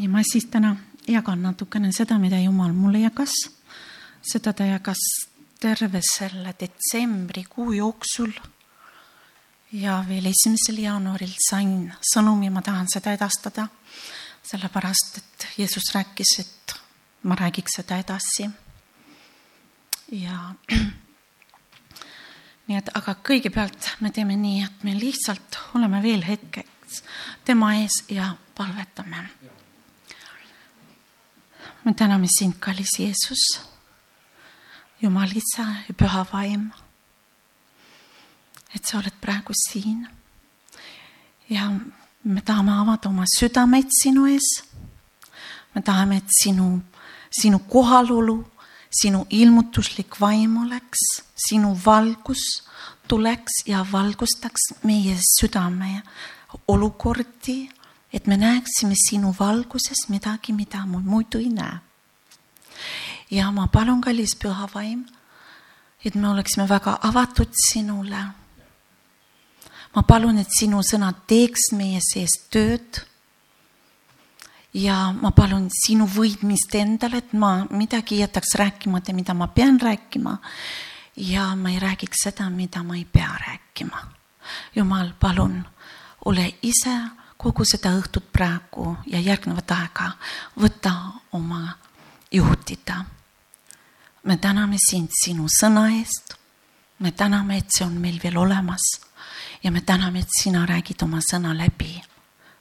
ja ma siis täna jagan natukene seda, mida Jumal mulle jagas. seda ta jagas terve selle detsembrikuu jooksul. ja veel esimesel jaanuaril sain sõnumi, ma tahan seda edastada, sellepärast et Jeesus rääkis, et ma räägiks seda edasi. ja nii et, aga kõigepealt me teeme nii, et me lihtsalt oleme veel hetkeks tema ees ja palvetame. Me täname sind, kallis Jeesus, Jumal Isa ja Püha Vaim. et sa oled praegu siin. ja me tahame avada oma südameid sinu ees. me tahame, et sinu, sinu kohalolu sinu ilmutuslik vaim oleks, sinu valgus tuleks ja valgustaks meie südame olukordi, et me näeksime sinu valguses midagi, mida me muidu ei näe. ja ma palun, kallis püha vaim, et me oleksime väga avatud sinule. ma palun, et sinu sõnad teeks meie sees tööd ja ma palun sinu võidmist endale, et ma midagi jätaks rääkimata, mida ma pean rääkima. ja ma ei räägiks seda, mida ma ei pea rääkima. jumal, palun, ole ise kogu seda õhtut praegu ja järgnevat aega, võta oma juhtida. me täname sind sinu sõna eest. me täname, et see on meil veel olemas ja me täname, et sina räägid oma sõna läbi.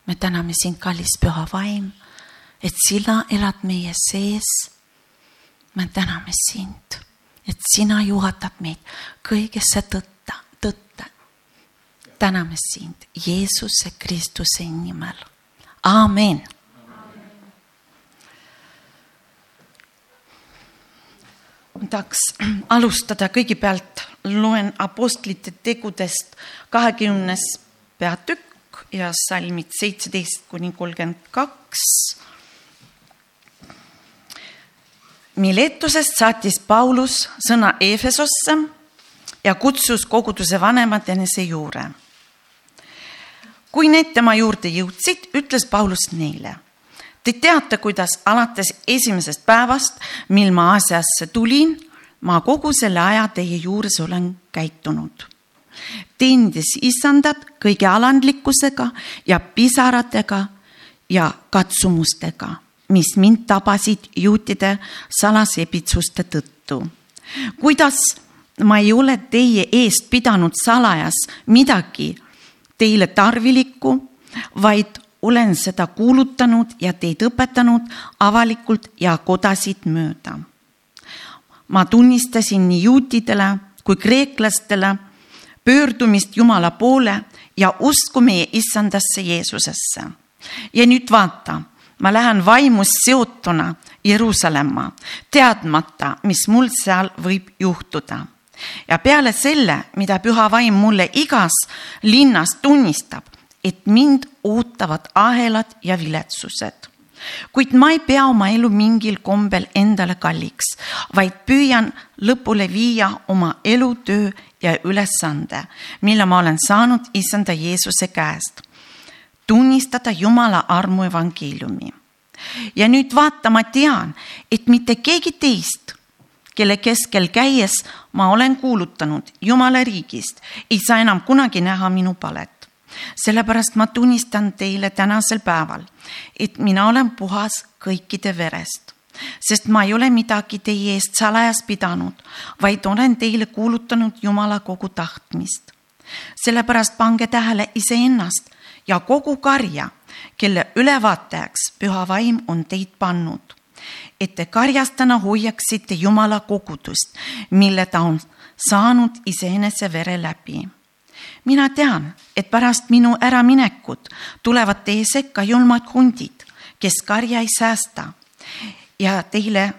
me täname sind, kallis püha vaim et sina elad meie sees. me täname sind, et sina juhatad meid kõigesse tõtta. Täname sind Jeesuse Kristuse nimel. Amen. ma tahaks alustada, kõigepealt loen Apostlite tegudest kahekümnes peatükk ja salmid seitseteist kuni kolmkümmend kaks Miletusest saatis Paulus sõna Eefesosse ja kutsus koguduse vanemad enese juurde. Kui need tema juurde jõudsid, ütles Paulus neile. Te teate, kuidas alates esimesest päevast, mil ma Aasiasse tulin, ma kogu selle aja teie juures olen käitunud. teenides issandat kõige alandlikkusega ja pisaratega ja katsumustega mis mind tabasid juutide salasepitsuste tõttu. kuidas ma ei ole teie eest pidanud salajas midagi teile tarvilikku, vaid olen seda kuulutanud ja teid õpetanud avalikult ja kodasid mööda. ma tunnistasin nii juutidele kui kreeklastele pöördumist Jumala poole ja usku meie issandasse Jeesusesse. ja nüüd vaata ma lähen vaimust seotuna Jeruusalemma, teadmata, mis mul seal võib juhtuda. Ja peale selle, mida püha vaim mulle igas linnas tunnistab, et mind ootavad ahelad ja viletsused. kuid ma ei pea oma elu mingil kombel endale kalliks, vaid püüan lõpule viia oma elutöö ja ülesande, mille ma olen saanud issanda Jeesuse käest tunnistada Jumala armu evangeeliumi. ja nüüd vaata, ma tean, et mitte keegi teist, kelle keskel käies ma olen kuulutanud Jumala riigist, ei saa enam kunagi näha minu palet. sellepärast ma tunnistan teile tänasel päeval, et mina olen puhas kõikide verest sest ma ei ole midagi teie eest salajas pidanud, vaid olen teile kuulutanud Jumala kogu tahtmist. sellepärast pange tähele iseennast ja kogu karja, kelle ülevaatajaks püha vaim on teid pannud. Et te karjastana hoiaksite Jumala kogudust, mille ta on saanud iseenese vere läbi. mina tean, et pärast minu äraminekut tulevad teie sekka julmad hundid, kes karja ei säästa ja teile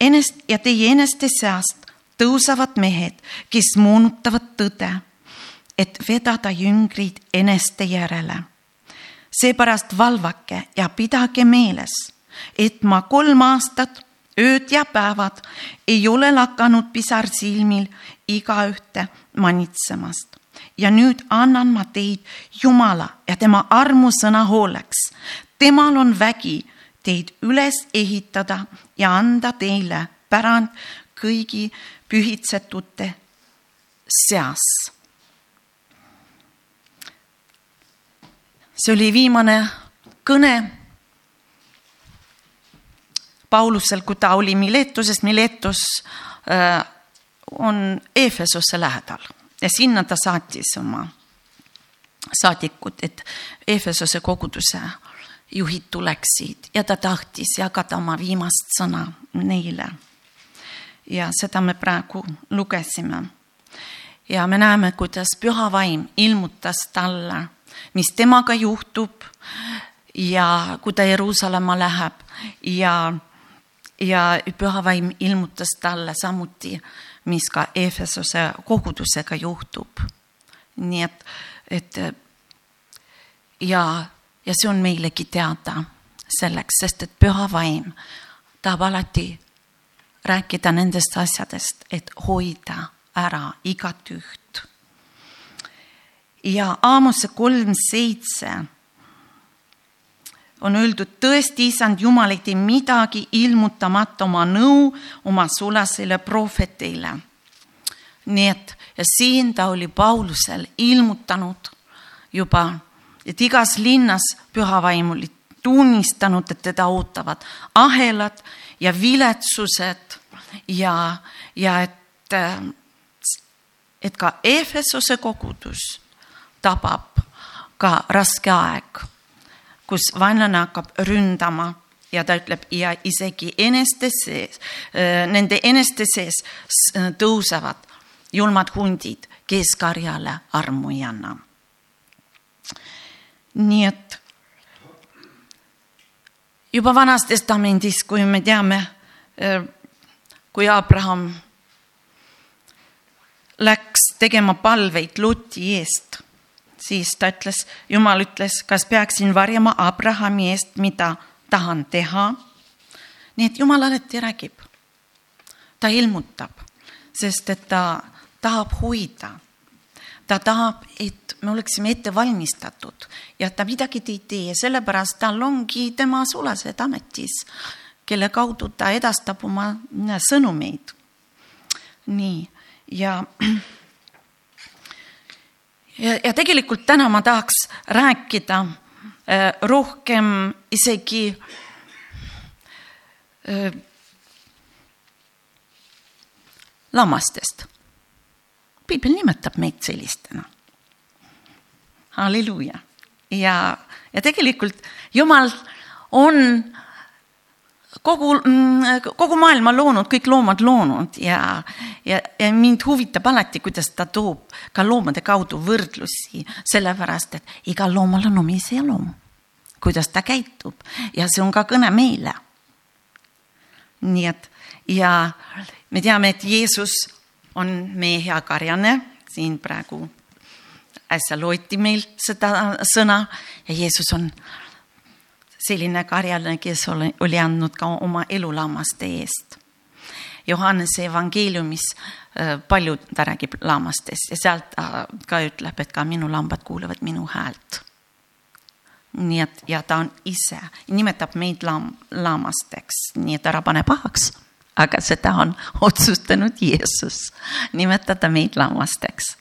enest ja teie eneste seast tõusevad mehed, kes moonutavad tõde et vedada jüngrid eneste järele. seepärast valvake ja pidage meeles, et ma kolm aastat, ööd ja päevad ei ole lakanud pisar silmil igaühte manitsemast. ja nüüd annan ma teid Jumala ja tema armusõna hooleks. temal on vägi teid üles ehitada ja anda teile pärand kõigi pühitsetute seas. see oli viimane kõne Paulusel, kui ta oli Miletus äh, on Efesose lähedal ja sinna ta saatis oma saadikud, et Efesose koguduse juhid tuleksid ja ta tahtis jagada oma viimast sõna neile. ja seda me praegu lugesime. ja me näeme, kuidas püha vaim ilmutas talle, mis temaga juhtub ja kui ta Jeruusalemma läheb ja, ja püha vaim ilmutas talle samuti, mis ka Efesose kogudusega juhtub. nii et, et ja ja see on meilegi teada selleks, sest et püha vaim tahab alati rääkida nendest asjadest, et hoida ära igat üht. ja Aamose kolm seitse on öeldud, tõesti, issand Jumal ei tee midagi ilmutamata oma nõu oma sulasele prohvetile. nii et ja siin ta oli Paulusel ilmutanud juba et igas linnas püha vaim oli tunnistanud, et teda ootavad ahelad ja viletsused ja, ja et, et ka Efesose kogudus tabab ka raske aeg, kus vaenlane hakkab ründama ja ta ütleb ja isegi eneste sees, nende eneste sees tõusevad julmad hundid, kes karjale armu ei anna. Nii et juba Vanas Testamendis, kui me teame, äh, kui Abraham läks tegema palveid Luti eest, siis ta ütles, Jumal ütles, kas peaksin varjama Abrahami eest, mida tahan teha. nii et Jumal alati räägib. ta ilmutab, sest et ta tahab hoida ta tahab, et me oleksime ette valmistatud ja ta midagi ei tee, sellepärast tal ongi tema sulased ametis, kelle kaudu ta edastab oma sõnumeid. nii ja ja, ja tegelikult täna ma tahaks rääkida äh, rohkem isegi äh, lammastest piibel nimetab meid sellistena. halleluuja. ja, ja tegelikult Jumal on kogu, kogu maailma loonud, kõik loomad loonud ja, ja, ja mind huvitab alati, kuidas ta toob ka loomade kaudu võrdlusi, sellepärast et igal loomal on oma iseloom, kuidas ta käitub ja see on ka kõne meile. nii et ja me teame, et Jeesus on meie hea karjane, siin praegu äsja loeti meil seda sõna ja Jeesus on selline karjane, kes oli, andnud ka oma elu lammaste eest. Johannese evangeeliumis äh, palju ta räägib lammastest ja sealt ta ka ütleb, et ka minu lambad kuulevad minu häält. nii et ja ta on ise, nimetab meid lam-, lammasteks, nii et ära pane pahaks aga seda on otsustanud Jeesus, nimetada meid lammasteks.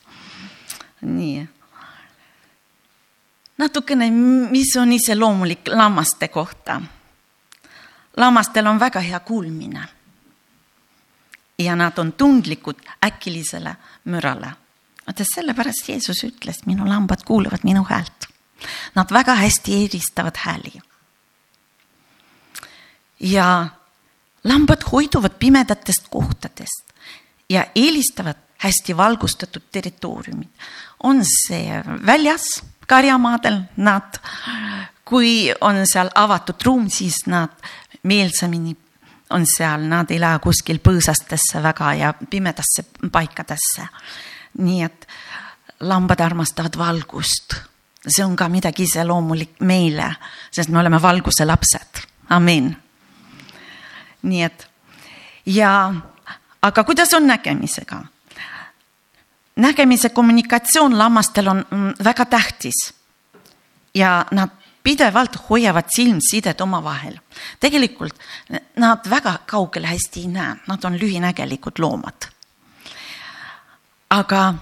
nii. Natukene, mis on iseloomulik lammaste kohta. lammastel on väga hea kuulmine. ja nad on tundlikud äkilisele mürale. vaata, sellepärast Jeesus ütles, minu lambad kuulevad minu häält. Nad väga hästi eelistavad hääli. ja lambad hoiduvad pimedatest kohtadest ja eelistavad hästi valgustatud territooriumid. on see väljas, karjamaadel, nad, kui on seal avatud ruum, siis nad meelsamini on seal, nad ei lähe kuskil põõsastesse väga ja pimedasse paikadesse. nii et lambad armastavad valgust. see on ka midagi iseloomulik meile, sest me oleme valguse lapsed. amin nii et ja, aga kuidas on nägemisega? Nägemise kommunikatsioon lammastel on mm, väga tähtis. ja nad pidevalt hoiavad silmsidet omavahel. tegelikult nad väga kaugele hästi ei näe, nad on lühinägelikud loomad. aga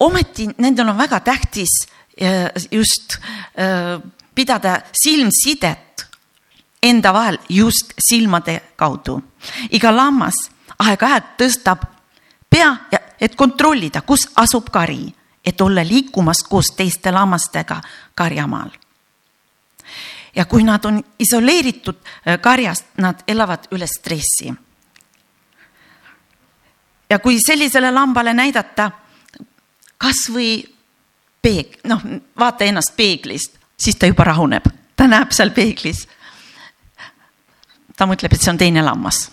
ometi nendel on väga tähtis äh, just äh, pidada silmsidet enda vahel just silmade kaudu. iga lammas aeg-ajalt tõstab pea, et kontrollida, kus asub kari, et olla liikumas koos teiste lammastega karjamaal. ja kui nad on isoleeritud äh, karjast, nad elavad üle stressi. ja kui sellisele lambale näidata kasvõi peeg-, noh, vaata ennast peeglist, siis ta juba rahuneb, ta näeb seal peeglis. ta mõtleb, et see on teine lammas.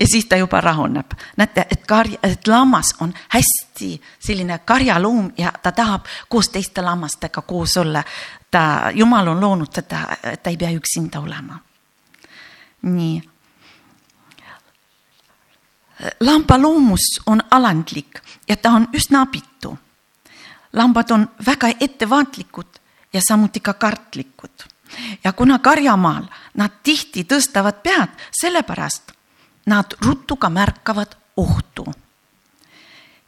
Ja siis ta juba rahuneb. näete, et karja, et lammas on hästi selline karjaluum ja ta tahab koos teiste lammastega koos olla. ta, jumal on loonud teda, ta ei pea üksinda olema. nii lamba loomus on alandlik ja ta on üsna abitu. lambad on väga ettevaatlikud ja samuti ka kartlikud. ja kuna karjamaal nad tihti tõstavad pead, sellepärast nad ruttu ka märkavad ohtu.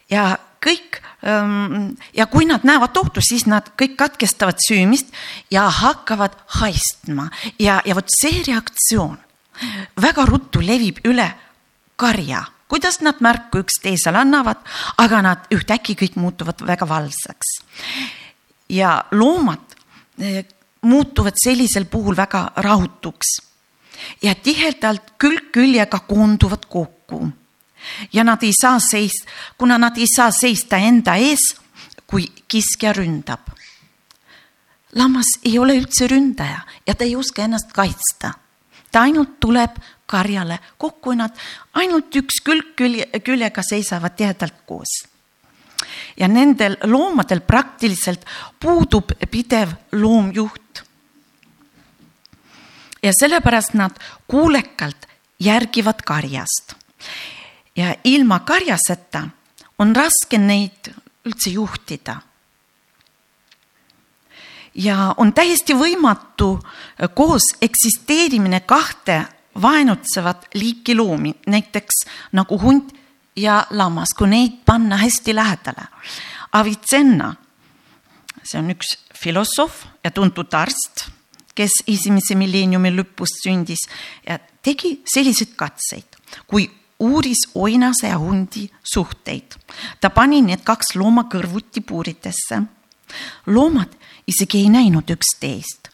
ja kõik ähm, ja kui nad näevad ohtu, siis nad kõik katkestavad süümist ja hakkavad haistma ja, ja vot see reaktsioon väga ruttu levib üle karja kuidas nad märku üksteisele annavad, aga nad ühtäkki kõik muutuvad väga valvsaks. ja loomad eh, muutuvad sellisel puhul väga rahutuks ja tihedalt külg küljega koonduvad kokku. ja nad ei saa seis, kuna nad ei saa seista enda ees, kui kiskja ründab. lammas ei ole üldse ründaja ja ta ei oska ennast kaitsta. ta ainult tuleb karjale kokku, nad ainult üks külg külje, küljega seisavad tihedalt koos. ja nendel loomadel praktiliselt puudub pidev loomjuht. Ja sellepärast nad kuulekalt järgivad karjast. ja ilma karjaseta on raske neid üldse juhtida ja on täiesti võimatu koos eksisteerimine kahte vaenutsevad liiki loomi, näiteks nagu hunt ja lammas, kui neid panna hästi lähedale. Avicenna, see on üks filosoof ja tuntud arst, kes esimese milleeniumi lõpus sündis ja tegi selliseid katseid, kui uuris oinase ja hundi suhteid. ta pani need kaks looma kõrvuti puuridesse. loomad isegi ei näinud üksteist.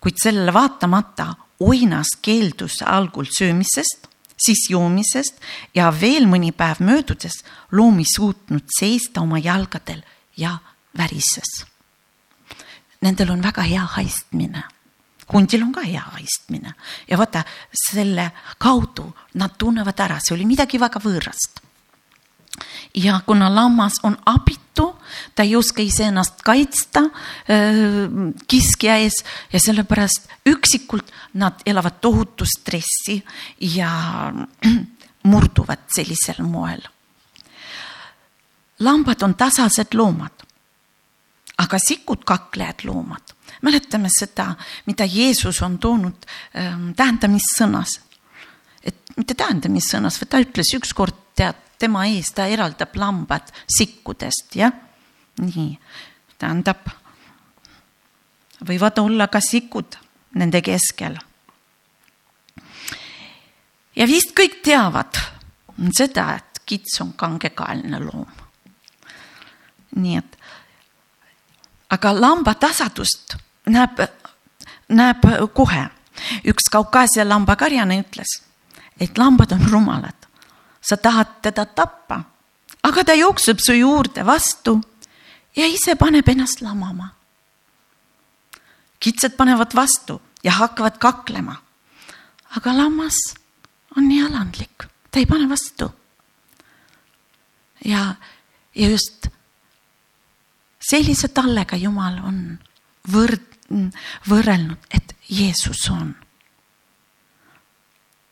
kuid sellele vaatamata oinas keeldus algul söömisest, siis joomisest ja veel mõni päev möödudes loom ei suutnud seista oma jalgadel ja värises. Nendel on väga hea haistmine. Hundil on ka hea haistmine. Ja vaata selle kaudu nad tunnevad ära, see oli midagi väga võõrast. Ja kuna lammas on abitu, ta ei oska iseennast kaitsta äh, kiskja ees ja sellepärast üksikult nad elavad tohutu stressi ja murduvad sellisel moel. lambad on tasased loomad, aga sikud kaklejad loomad. mäletame seda, mida Jeesus on toonud ähm, tähendamissõnas. et mitte tähendamissõnas, vaid ta ütles ükskord tead tema ees, ta eraldab lambad sikkudest, jah. nii, tähendab, võivad olla ka sikud nende keskel. ja vist kõik teavad seda, et kits on kangekaelne loom. nii et, aga lamba tasadust näeb, näeb kohe. üks Kaukaasia lambakarjane ütles, et lambad on rumalad sa tahad teda tappa, aga ta jookseb su juurde vastu ja ise paneb ennast lamama. kitsed panevad vastu ja hakkavad kaklema. aga lammas on nii alandlik, ta ei pane vastu. ja, ja just sellise tallega Jumal on võrd-, võrrelnud, et Jeesus on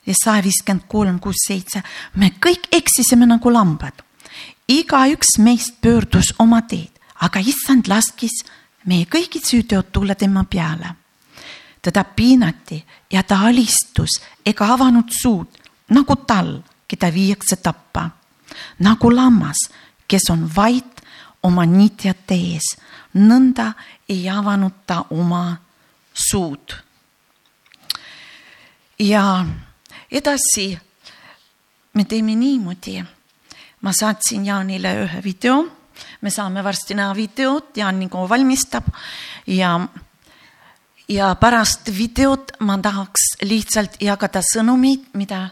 Jesaja viiskümmend kolm, kuus, seitse. me kõik eksisime nagu lambad. igaüks meist pöördus oma teed, aga issand laskis meie kõigi süüteod tulla tema peale. teda piinati ja ta alistus ega avanud suud nagu tal, keda viiakse tappa. nagu lammas, kes on vait oma niitjate ees, nõnda ei avanud ta oma suud. ja edasi me teeme niimoodi. ma saatsin Jaanile ühe video, me saame varsti näha videot, Jaan nagu valmistab ja, ja pärast videot ma tahaks lihtsalt jagada sõnumit, mida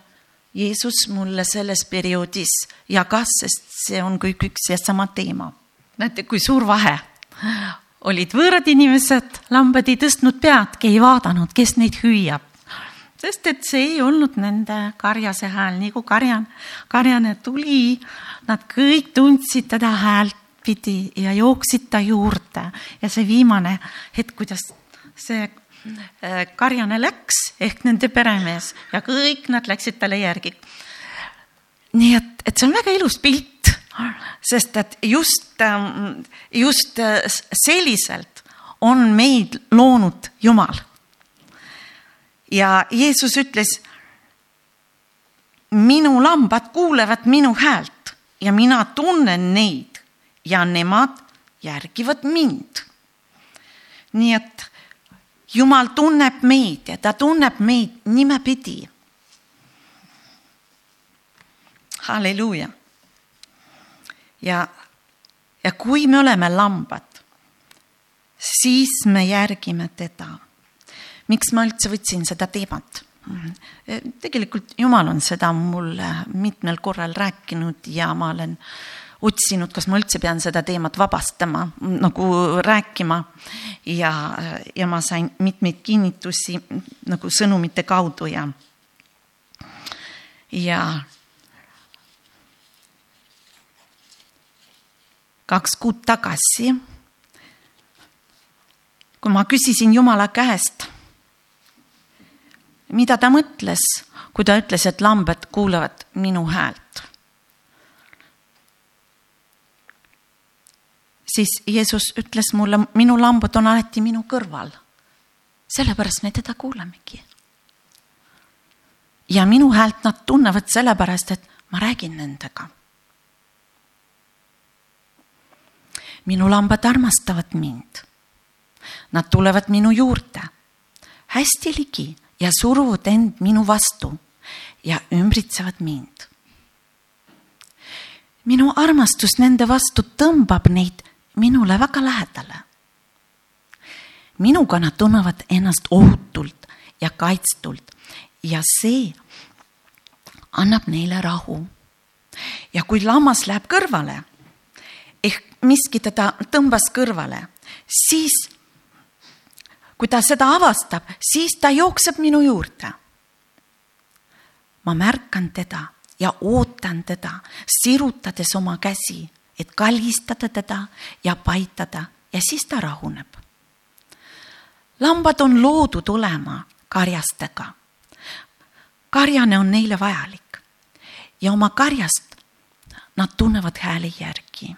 Jeesus mulle selles perioodis jagas, sest see on kõik üks ja sama teema. Näete, kui suur vahe. olid võõrad inimesed, lambad ei tõstnud peadki, ei vaadanud, kes neid hüüab sest et see ei olnud nende karjase hääl, nii kui karjan, karjane tuli, nad kõik tundsid teda häält pidi ja jooksid ta juurde ja see viimane hetk, kuidas see äh, karjane läks ehk nende peremees ja kõik nad läksid talle järgi. nii et, et see on väga ilus pilt, sest et just, ähm, just äh, selliselt on meid loonud Jumal ja Jeesus ütles, minu lambad kuulevad minu häält ja mina tunnen neid ja nemad järgivad mind. nii et Jumal tunneb meid ja ta tunneb meid nimepidi. halleluuja. Ja, ja kui me oleme lambad, siis me järgime teda miks ma üldse võtsin seda teemat? tegelikult Jumal on seda mulle mitmel korral rääkinud ja ma olen otsinud, kas ma üldse pean seda teemat vabastama, nagu rääkima. ja, ja ma sain mitmeid kinnitusi nagu sõnumite kaudu ja, ja kaks kuud tagasi, kui ma küsisin Jumala käest mida ta mõtles, kui ta ütles, et lambad kuulavad minu häält. siis Jeesus ütles mulle, minu lambad on alati minu kõrval. sellepärast me teda kuulamegi. ja minu häält nad tunnevad sellepärast, et ma räägin nendega. Minu lambad armastavad mind. Nad tulevad minu juurde hästi ligi ja suruvad end minu vastu ja ümbritsevad mind. minu armastus nende vastu tõmbab neid minule väga lähedale. minuga nad tunnevad ennast ohutult ja kaitstult ja see annab neile rahu. ja kui lammas läheb kõrvale miski teda tõmbas kõrvale, siis kui ta seda avastab, siis ta jookseb minu juurde. ma märkan teda ja ootan teda, sirutades oma käsi, et kallistada teda ja paitada ja siis ta rahuneb. lambad on loodud olema karjastega. karjane on neile vajalik ja oma karjast nad tunnevad hääle järgi.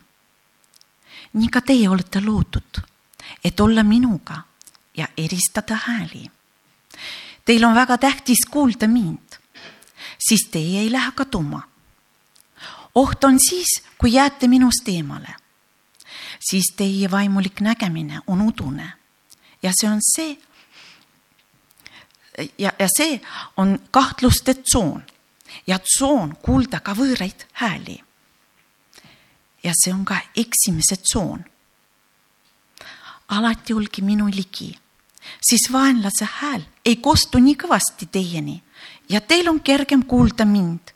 Nii ka teie olete loodud, et olla minuga ja eristada hääli. Teil on väga tähtis kuulda mind, siis teie ei lähe kaduma. oht on siis, kui jääte minust eemale. siis teie vaimulik nägemine on udune ja see on see. ja, ja see on kahtluste tsoon ja tsoon kuulda ka võõraid hääli. Ja see on ka eksimise tsoon. Alati olge minu ligi, siis vaenlase hääl. Ei kostu nii kõvasti teieni. Ja teil on kergem kuulda mind.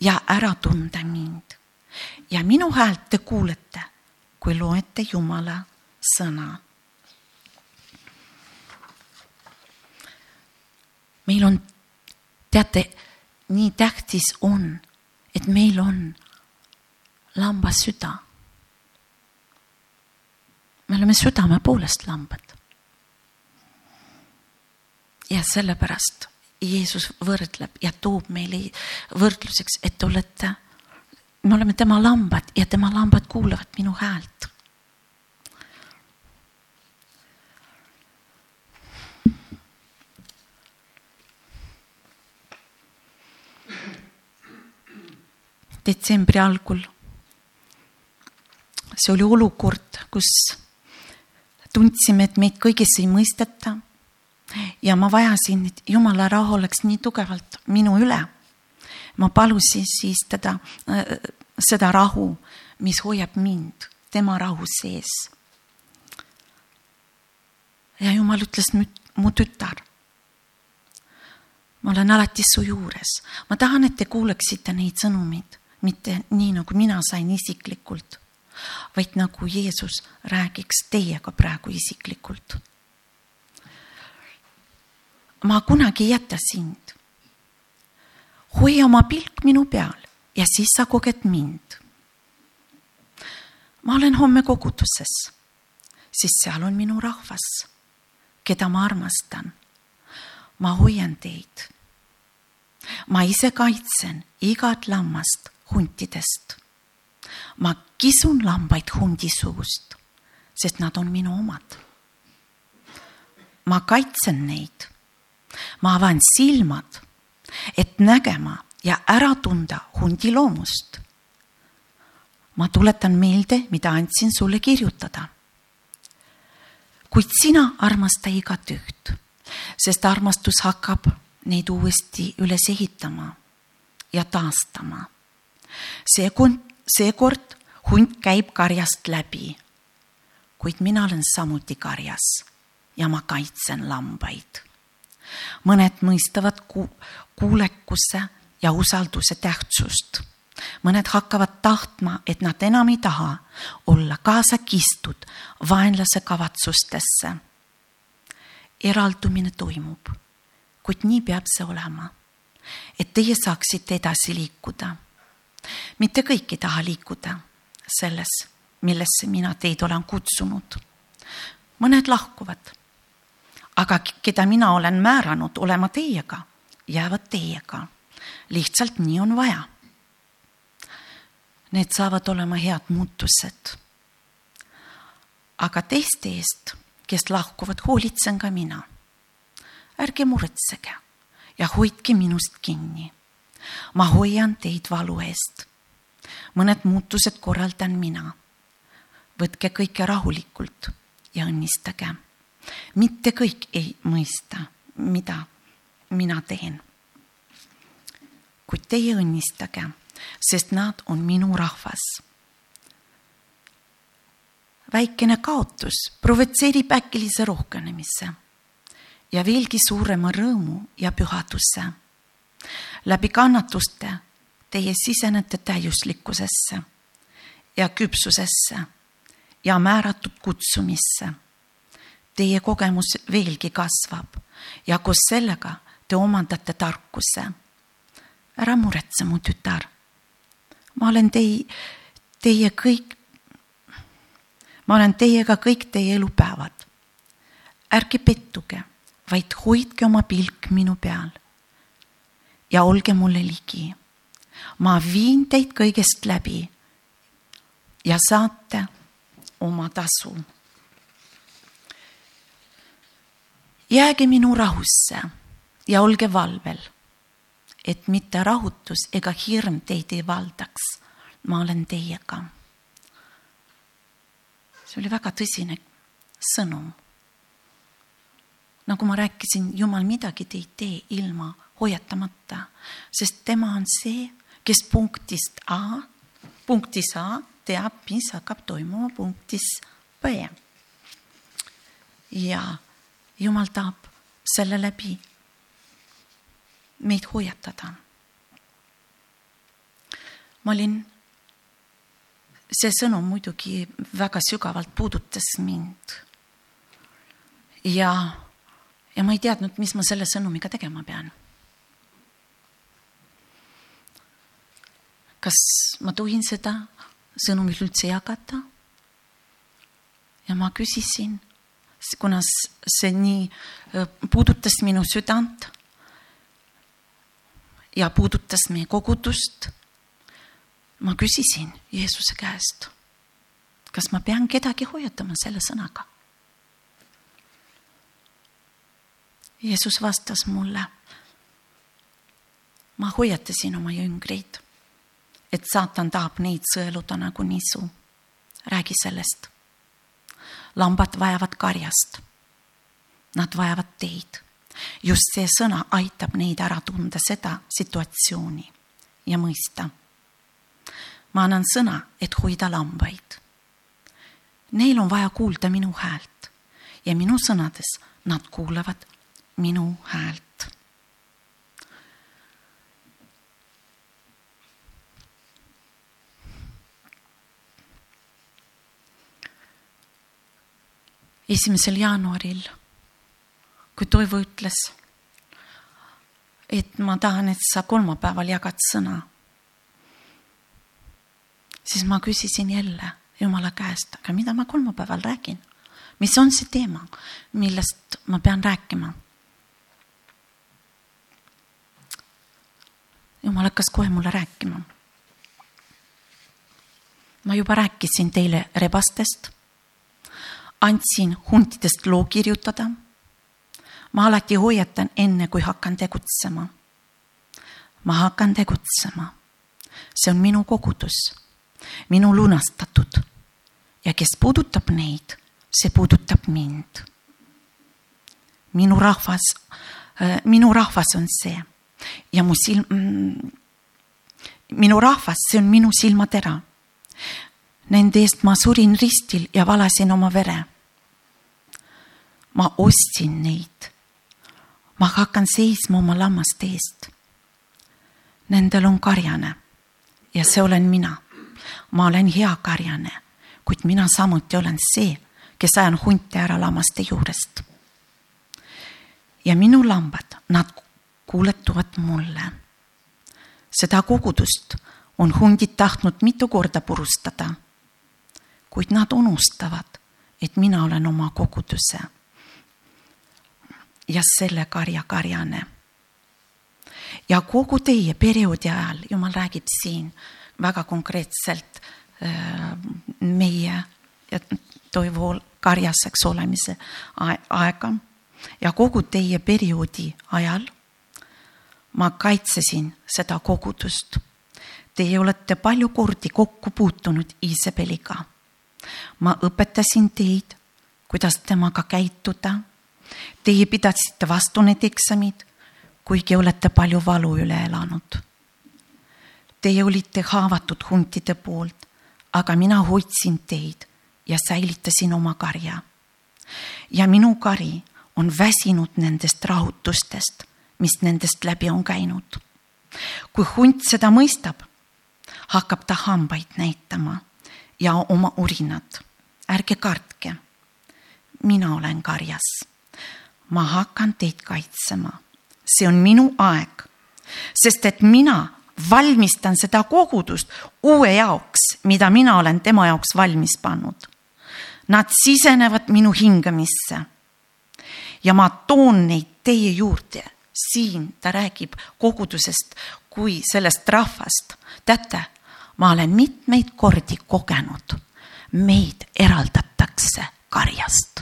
Ja ära tunda mind. ja minu häält te kuulete, kui loete Jumala sõna. meil on, teate, nii tähtis on, et meil on lamba süda. me oleme südame poolest lambad. ja sellepärast Jeesus võrdleb ja toob meile võrdluseks, et te olete, me oleme tema lambad ja tema lambad kuulavad minu häält detsembri algul see oli olukord, kus tundsime, et meid kõigis ei mõisteta. ja ma vajasin, et jumala rahu oleks nii tugevalt minu üle. ma palusin siis teda, seda rahu, mis hoiab mind tema rahu sees. ja jumal ütles, mu tütar ma olen alati su juures, ma tahan, et te kuuleksite neid sõnumeid, mitte nii, nagu mina sain isiklikult, vaid nagu Jeesus räägiks teiega praegu isiklikult. ma kunagi ei jäta sind. hoia oma pilk minu peal ja siis sa koged mind. ma olen homme koguduses, siis seal on minu rahvas, keda ma armastan ma hoian teid. ma ise kaitsen igat lammast huntidest. Ma kisun lambaid hundi suust, sest nad on minu omad. ma kaitsen neid. ma avan silmad, et nägema ja ära tunda hundi loomust. ma tuletan meelde, mida andsin sulle kirjutada. kuid sina armasta igat üht sest armastus hakkab neid uuesti üles ehitama ja taastama. seekord, seekord hunt käib karjast läbi. kuid mina olen samuti karjas ja ma kaitsen lambaid. mõned mõistavad ku kuulekuse ja usalduse tähtsust. mõned hakkavad tahtma, et nad enam ei taha olla kaasa kistud vaenlase kavatsustesse eraldumine toimub, kuid nii peab see olema, et teie saaksite edasi liikuda. Mitte kõik ei taha liikuda selles, millesse mina teid olen kutsunud. mõned lahkuvad, aga keda mina olen määranud olema teiega, jäävad teiega. lihtsalt nii on vaja. Need saavad olema head muutused. aga teiste eest kes lahkuvad, hoolitsen ka mina. ärge muretsege ja hoidke minust kinni. Ma hoian teid valu eest. mõned muutused korraldan mina. võtke kõike rahulikult ja õnnistage. mitte kõik ei mõista, mida mina teen. kuid teie õnnistage, sest nad on minu rahvas väikene kaotus provotseerib äkilise rohkenemisse ja veelgi suurema rõõmu ja pühaduse. Läbi kannatuste teie sisenete täiuslikkusesse ja küpsusesse ja määratud kutsumisse. Teie kogemus veelgi kasvab ja koos sellega te omandate tarkuse. ära muretse, mu tütar. ma olen tei-, teie kõik ma olen teiega kõik teie elupäevad. ärge pettuge, vaid hoidke oma pilk minu peal. Ja olge mulle ligi. ma viin teid kõigest läbi ja saate oma tasu. jääge minu rahusse ja olge valvel, et mitte rahutus ega hirm teid ei valdaks. ma olen teiega see oli väga tõsine sõnum. nagu ma rääkisin, Jumal midagi te ei tee ilma hoiatamata, sest tema on see, kes punktist A, punktis A teab, mis hakkab toimuma punktis B. ja Jumal tahab selle läbi meid hoiatada. ma olin see sõnum muidugi väga sügavalt puudutas mind. ja, ja ma ei teadnud, mis ma selle sõnumiga tegema pean. Kas ma tohin seda sõnumit üldse jagada? ja ma küsisin, kuna see nii äh, puudutas minu südant ja puudutas meie kogudust ma küsisin Jeesuse käest, kas ma pean kedagi hoiatama selle sõnaga. Jeesus vastas mulle. ma hoiatasin oma jüngreid, et saatan tahab neid sõeluda nagu nisu. räägi sellest. lambad vajavad karjast. Nad vajavad teid. just see sõna aitab neid ära tunda seda situatsiooni ja mõista. ma annan sõna, et hoida lambaid. Neil on vaja kuulda minu häält ja minu sõnades nad kuulavad minu häält. Esimesel jaanuaril, kui Toivo ütles, et ma tahan, et sa kolmapäeval jagad sõna, siis ma küsisin jälle Jumala käest, aga mida ma kolmapäeval räägin, mis on see teema, millest ma pean rääkima? Jumal hakkas kohe mulle rääkima. ma juba rääkisin teile rebastest, andsin huntidest loo kirjutada. ma alati hoiatan enne, kui hakkan tegutsema. ma hakkan tegutsema. see on minu kogudus, minu lunastatud ja kes puudutab neid, see puudutab mind. minu rahvas, äh, minu rahvas on see ja mu silm, mm, minu rahvas, see on minu silmatera. Nende eest ma surin ristil ja valasin oma vere. ma ostsin neid. ma hakkan seisma oma lammaste eest. Nendel on karjane ja see olen mina. ma olen hea karjane, kuid mina samuti olen see, kes ajan hunte ära lammaste juurest. ja minu lambad, nad kuuletuvad mulle. seda kogudust on hundid tahtnud mitu korda purustada. Kuid nad unustavad, et mina olen oma koguduse ja selle karja karjane. ja kogu teie perioodi ajal, jumal räägib siin väga konkreetselt äh, meie Toivo karjaseks olemise aega ja kogu teie perioodi ajal ma kaitsesin seda kogudust. Teie olete palju kordi kokku puutunud Iisabeliga. Ma õpetasin teid, kuidas temaga käituda. Teie pidasite vastu need eksamid, kuigi olete palju valu üle elanud. Teie olite haavatud huntide poolt, aga mina hoidsin teid ja säilitasin oma karja. ja minu kari on väsinud nendest rahutustest mis nendest läbi on käinud. kui hunt seda mõistab, hakkab ta hambaid näitama ja oma urinat. ärge kartke. mina olen karjas. ma hakkan teid kaitsema. see on minu aeg, sest et mina valmistan seda kogudust uue jaoks, mida mina olen tema jaoks valmis pannud. Nad sisenevad minu hingamisse ja ma toon neid teie juurde siin ta räägib kogudusest kui sellest rahvast. teate, ma olen mitmeid kordi kogenud, meid eraldatakse karjast.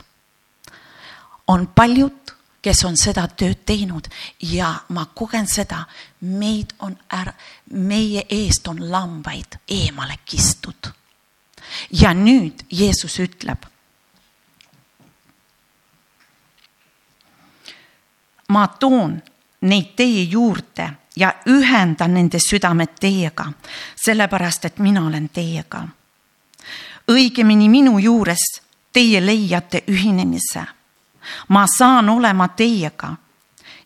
on paljud, kes on seda tööd teinud ja ma kogen seda, meid on ära, meie eest on lambaid eemale kistud. ja nüüd Jeesus ütleb ma toon neid teie juurde ja ühendan nende südamed teiega, sellepärast et mina olen teiega. õigemini minu juures teie leiate ühinemise. ma saan olema teiega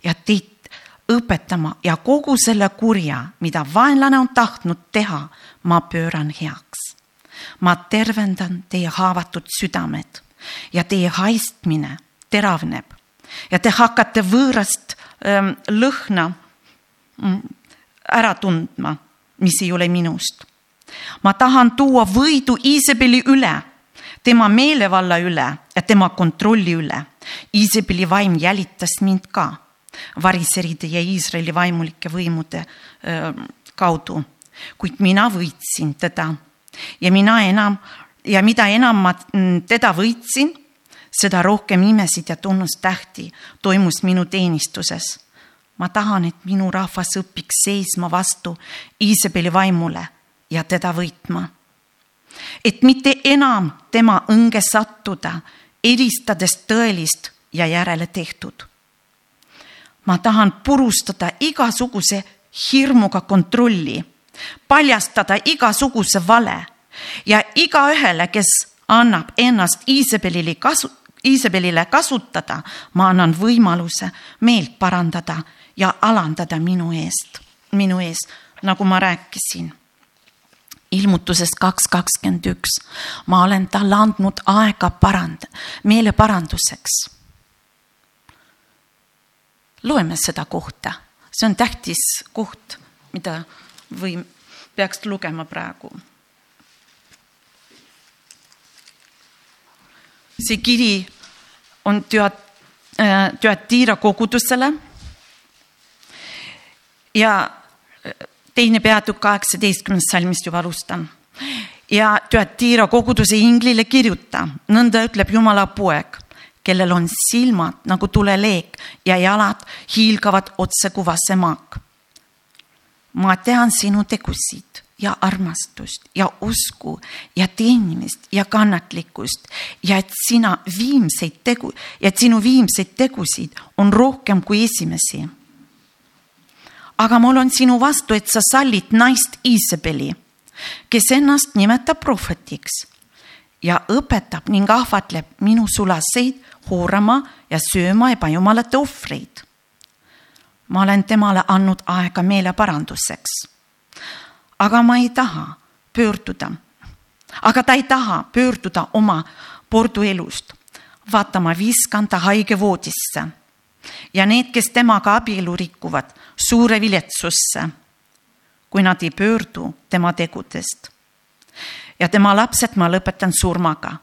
ja teid õpetama ja kogu selle kurja, mida vaenlane on tahtnud teha, ma pööran heaks. ma tervendan teie haavatud südamed ja teie haistmine teravneb ja te hakkate võõrast ähm, lõhna ära tundma, mis ei ole minust. ma tahan tuua võidu Iisabeli üle, tema meelevalla üle ja tema kontrolli üle. Iisabeli vaim jälitas mind ka variseride ja Iisraeli vaimulike võimude äh, kaudu, kuid mina võitsin teda ja mina enam ja mida enam ma mm, teda võitsin seda rohkem imesid ja tunnustähti toimus minu teenistuses. Ma tahan, et minu rahvas õpiks seisma vastu Iisabeli vaimule ja teda võitma. et mitte enam tema õnge sattuda, eristades tõelist ja järele tehtud. ma tahan purustada igasuguse hirmuga kontrolli, paljastada igasuguse vale ja igaühele, kes annab ennast Iisabelile kasu, Iisabelile kasutada, ma annan võimaluse meelt parandada ja alandada minu eest, minu ees, nagu ma rääkisin. ilmutusest kaks kakskümmend üks, ma olen talle andnud aega parand-, meeleparanduseks. loeme seda kohta, see on tähtis koht, mida või peaks lugema praegu see kiri on Tüat-, Tüatira kogudusele. Ja teine peatükk kaheksateistkümnest salmist juba alustan. ja Tüatira koguduse inglile kirjuta, nõnda ütleb Jumala poeg, kellel on silmad nagu tuleleek ja jalad hiilgavad otse kuvasse maak. ma tean sinu tegusid ja armastust ja usku ja teenimist ja kannatlikkust ja et sina viimseid tegu et sinu viimseid tegusid on rohkem kui esimesi. Aga mul on sinu vastu, et sa sallid naist Iisabeli, kes ennast nimetab prohvetiks ja õpetab ning ahvatleb minu sulaseid hoorama ja sööma ebajumalate ohvreid. ma olen temale andnud aega meeleparanduseks aga ma ei taha pöörduda. aga ta ei taha pöörduda oma porduelust. vaata, ma viskan ta haigevoodisse ja need, kes temaga abielu rikuvad, suure viletsusse, kui nad ei pöördu tema tegudest. ja tema lapsed ma lõpetan surmaga.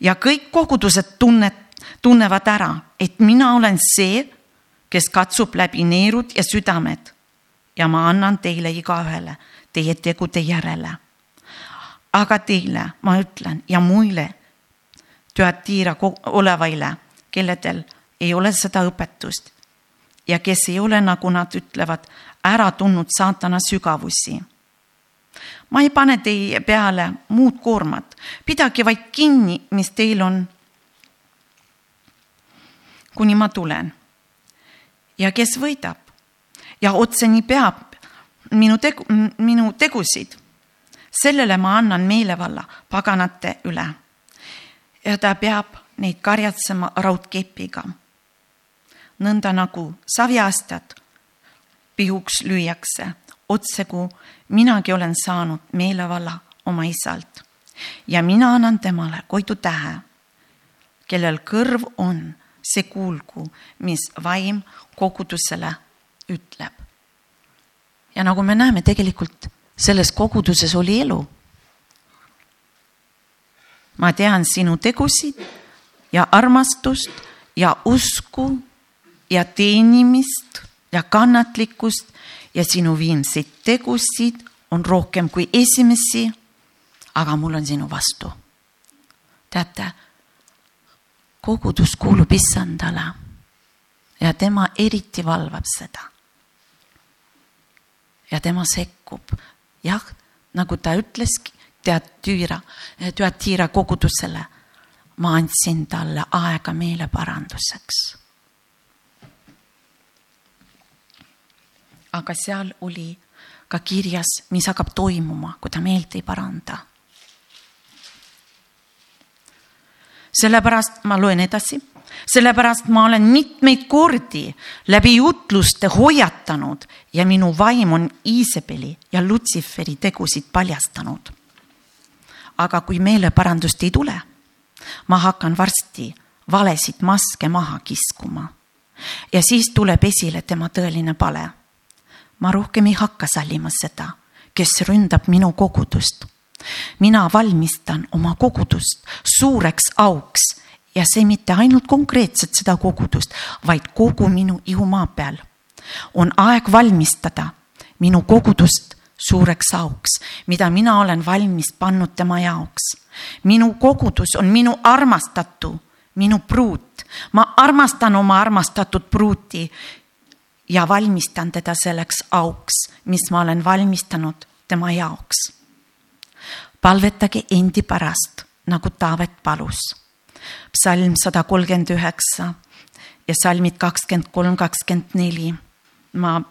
ja kõik kogudused tunnet, tunnevad ära, et mina olen see, kes katsub läbi neerud ja südamed ja ma annan teile igaühele teie tegude järele. aga teile ma ütlen ja muile, Tüatira olevaile, kelledel ei ole seda õpetust ja kes ei ole, nagu nad ütlevad, ära tundnud saatana sügavusi. ma ei pane teie peale muud koormat, pidage vaid kinni, mis teil on. kuni ma tulen. ja kes võidab, ja otseni peab minu tegu, minu tegusid. sellele ma annan meelevalla paganate üle. ja ta peab neid karjatsema raudkepiga. Nõnda nagu saviasjad pihuks lüüakse, otsegu minagi olen saanud meelevalla oma isalt ja mina annan temale Koidu tähe, kellel kõrv on, see kuulgu, mis vaim kogudusele ütleb. ja nagu me näeme, tegelikult selles koguduses oli elu. ma tean sinu tegusid ja armastust ja usku ja teenimist ja kannatlikkust ja sinu viimseid tegusid on rohkem kui esimesi. aga mul on sinu vastu. teate, kogudus kuulub issandale ja tema eriti valvab seda ja tema sekkub. jah, nagu ta ütleski, Teatüüra, Teatira kogudusele. ma andsin talle aega meeleparanduseks. Aga seal oli ka kirjas, mis hakkab toimuma, kui ta meelt ei paranda. sellepärast ma loen edasi sellepärast ma olen mitmeid kordi läbi jutluste hoiatanud ja minu vaim on Iisabeli ja Lutsiferi tegusid paljastanud. aga kui meeleparandust ei tule, ma hakkan varsti valesid maske maha kiskuma. ja siis tuleb esile tema tõeline pale. Ma rohkem ei hakka sallima seda, kes ründab minu kogudust. mina valmistan oma kogudust suureks auks ja see mitte ainult konkreetselt seda kogudust, vaid kogu minu ihumaa peal. on aeg valmistada minu kogudust suureks auks, mida mina olen valmis pannud tema jaoks. minu kogudus on minu armastatu, minu pruut. ma armastan oma armastatud pruuti ja valmistan teda selleks auks, mis ma olen valmistanud tema jaoks. palvetage endi pärast, nagu Taavet palus. psalm sada kolmkümmend üheksa ja salmid kakskümmend kolm, kakskümmend neli. ma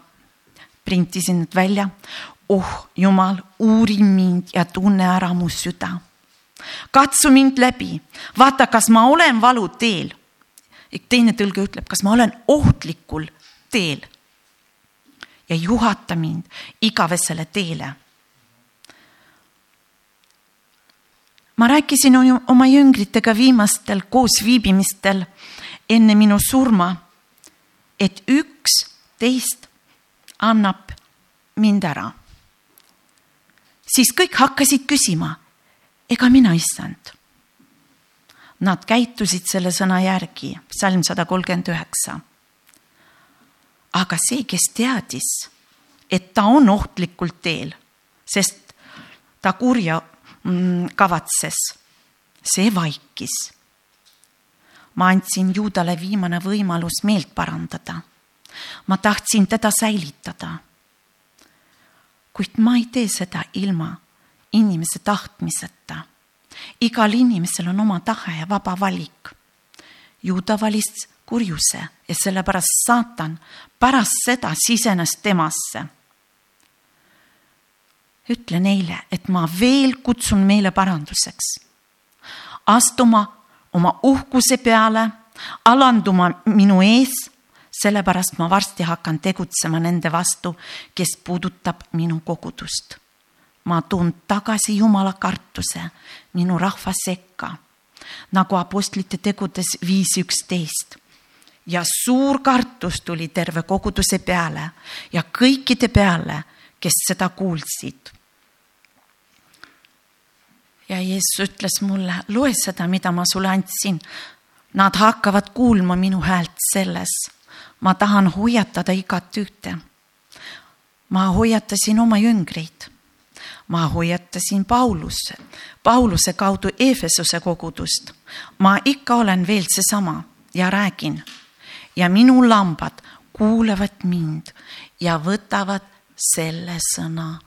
printisin need välja. oh Jumal, uuri mind ja tunne ära mu süda. katsu mind läbi, vaata, kas ma olen valuteel. teine tõlge ütleb, kas ma olen ohtlikul teel. Ja juhata mind igavesele teele. ma rääkisin oma jüngritega viimastel koosviibimistel enne minu surma, et üks teist annab mind ära. siis kõik hakkasid küsima, ega mina issand. Nad käitusid selle sõna järgi, salm sada kolmkümmend üheksa. Aga see, kes teadis, et ta on ohtlikul teel, sest ta kurja mm, kavatses, see vaikis. ma andsin Juudale viimane võimalus meelt parandada ma tahtsin teda säilitada. kuid ma ei tee seda ilma inimese tahtmiseta. igal inimesel on oma tahe ja vaba valik. Juuda valis kurjuse ja sellepärast saatan pärast seda sisenes temasse. ütle neile, et ma veel kutsun meile paranduseks. astuma oma uhkuse peale, alanduma minu ees sellepärast ma varsti hakkan tegutsema nende vastu, kes puudutab minu kogudust. ma toon tagasi Jumala kartuse minu rahva sekka, nagu Apostlite tegudes viis üksteist ja suur kartus tuli terve koguduse peale ja kõikide peale, kes seda kuulsid. ja Jeesus ütles mulle, loe seda, mida ma sulle andsin. Nad hakkavad kuulma minu häält selles ma tahan hoiatada igat ühte. ma hoiatasin oma jüngreid. Ma hoiatasin Pauluse, Pauluse kaudu Efesuse kogudust. ma ikka olen veel seesama ja räägin ja minu lambad kuulavad mind ja võtavad selle sõna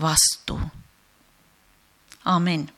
vastu. amin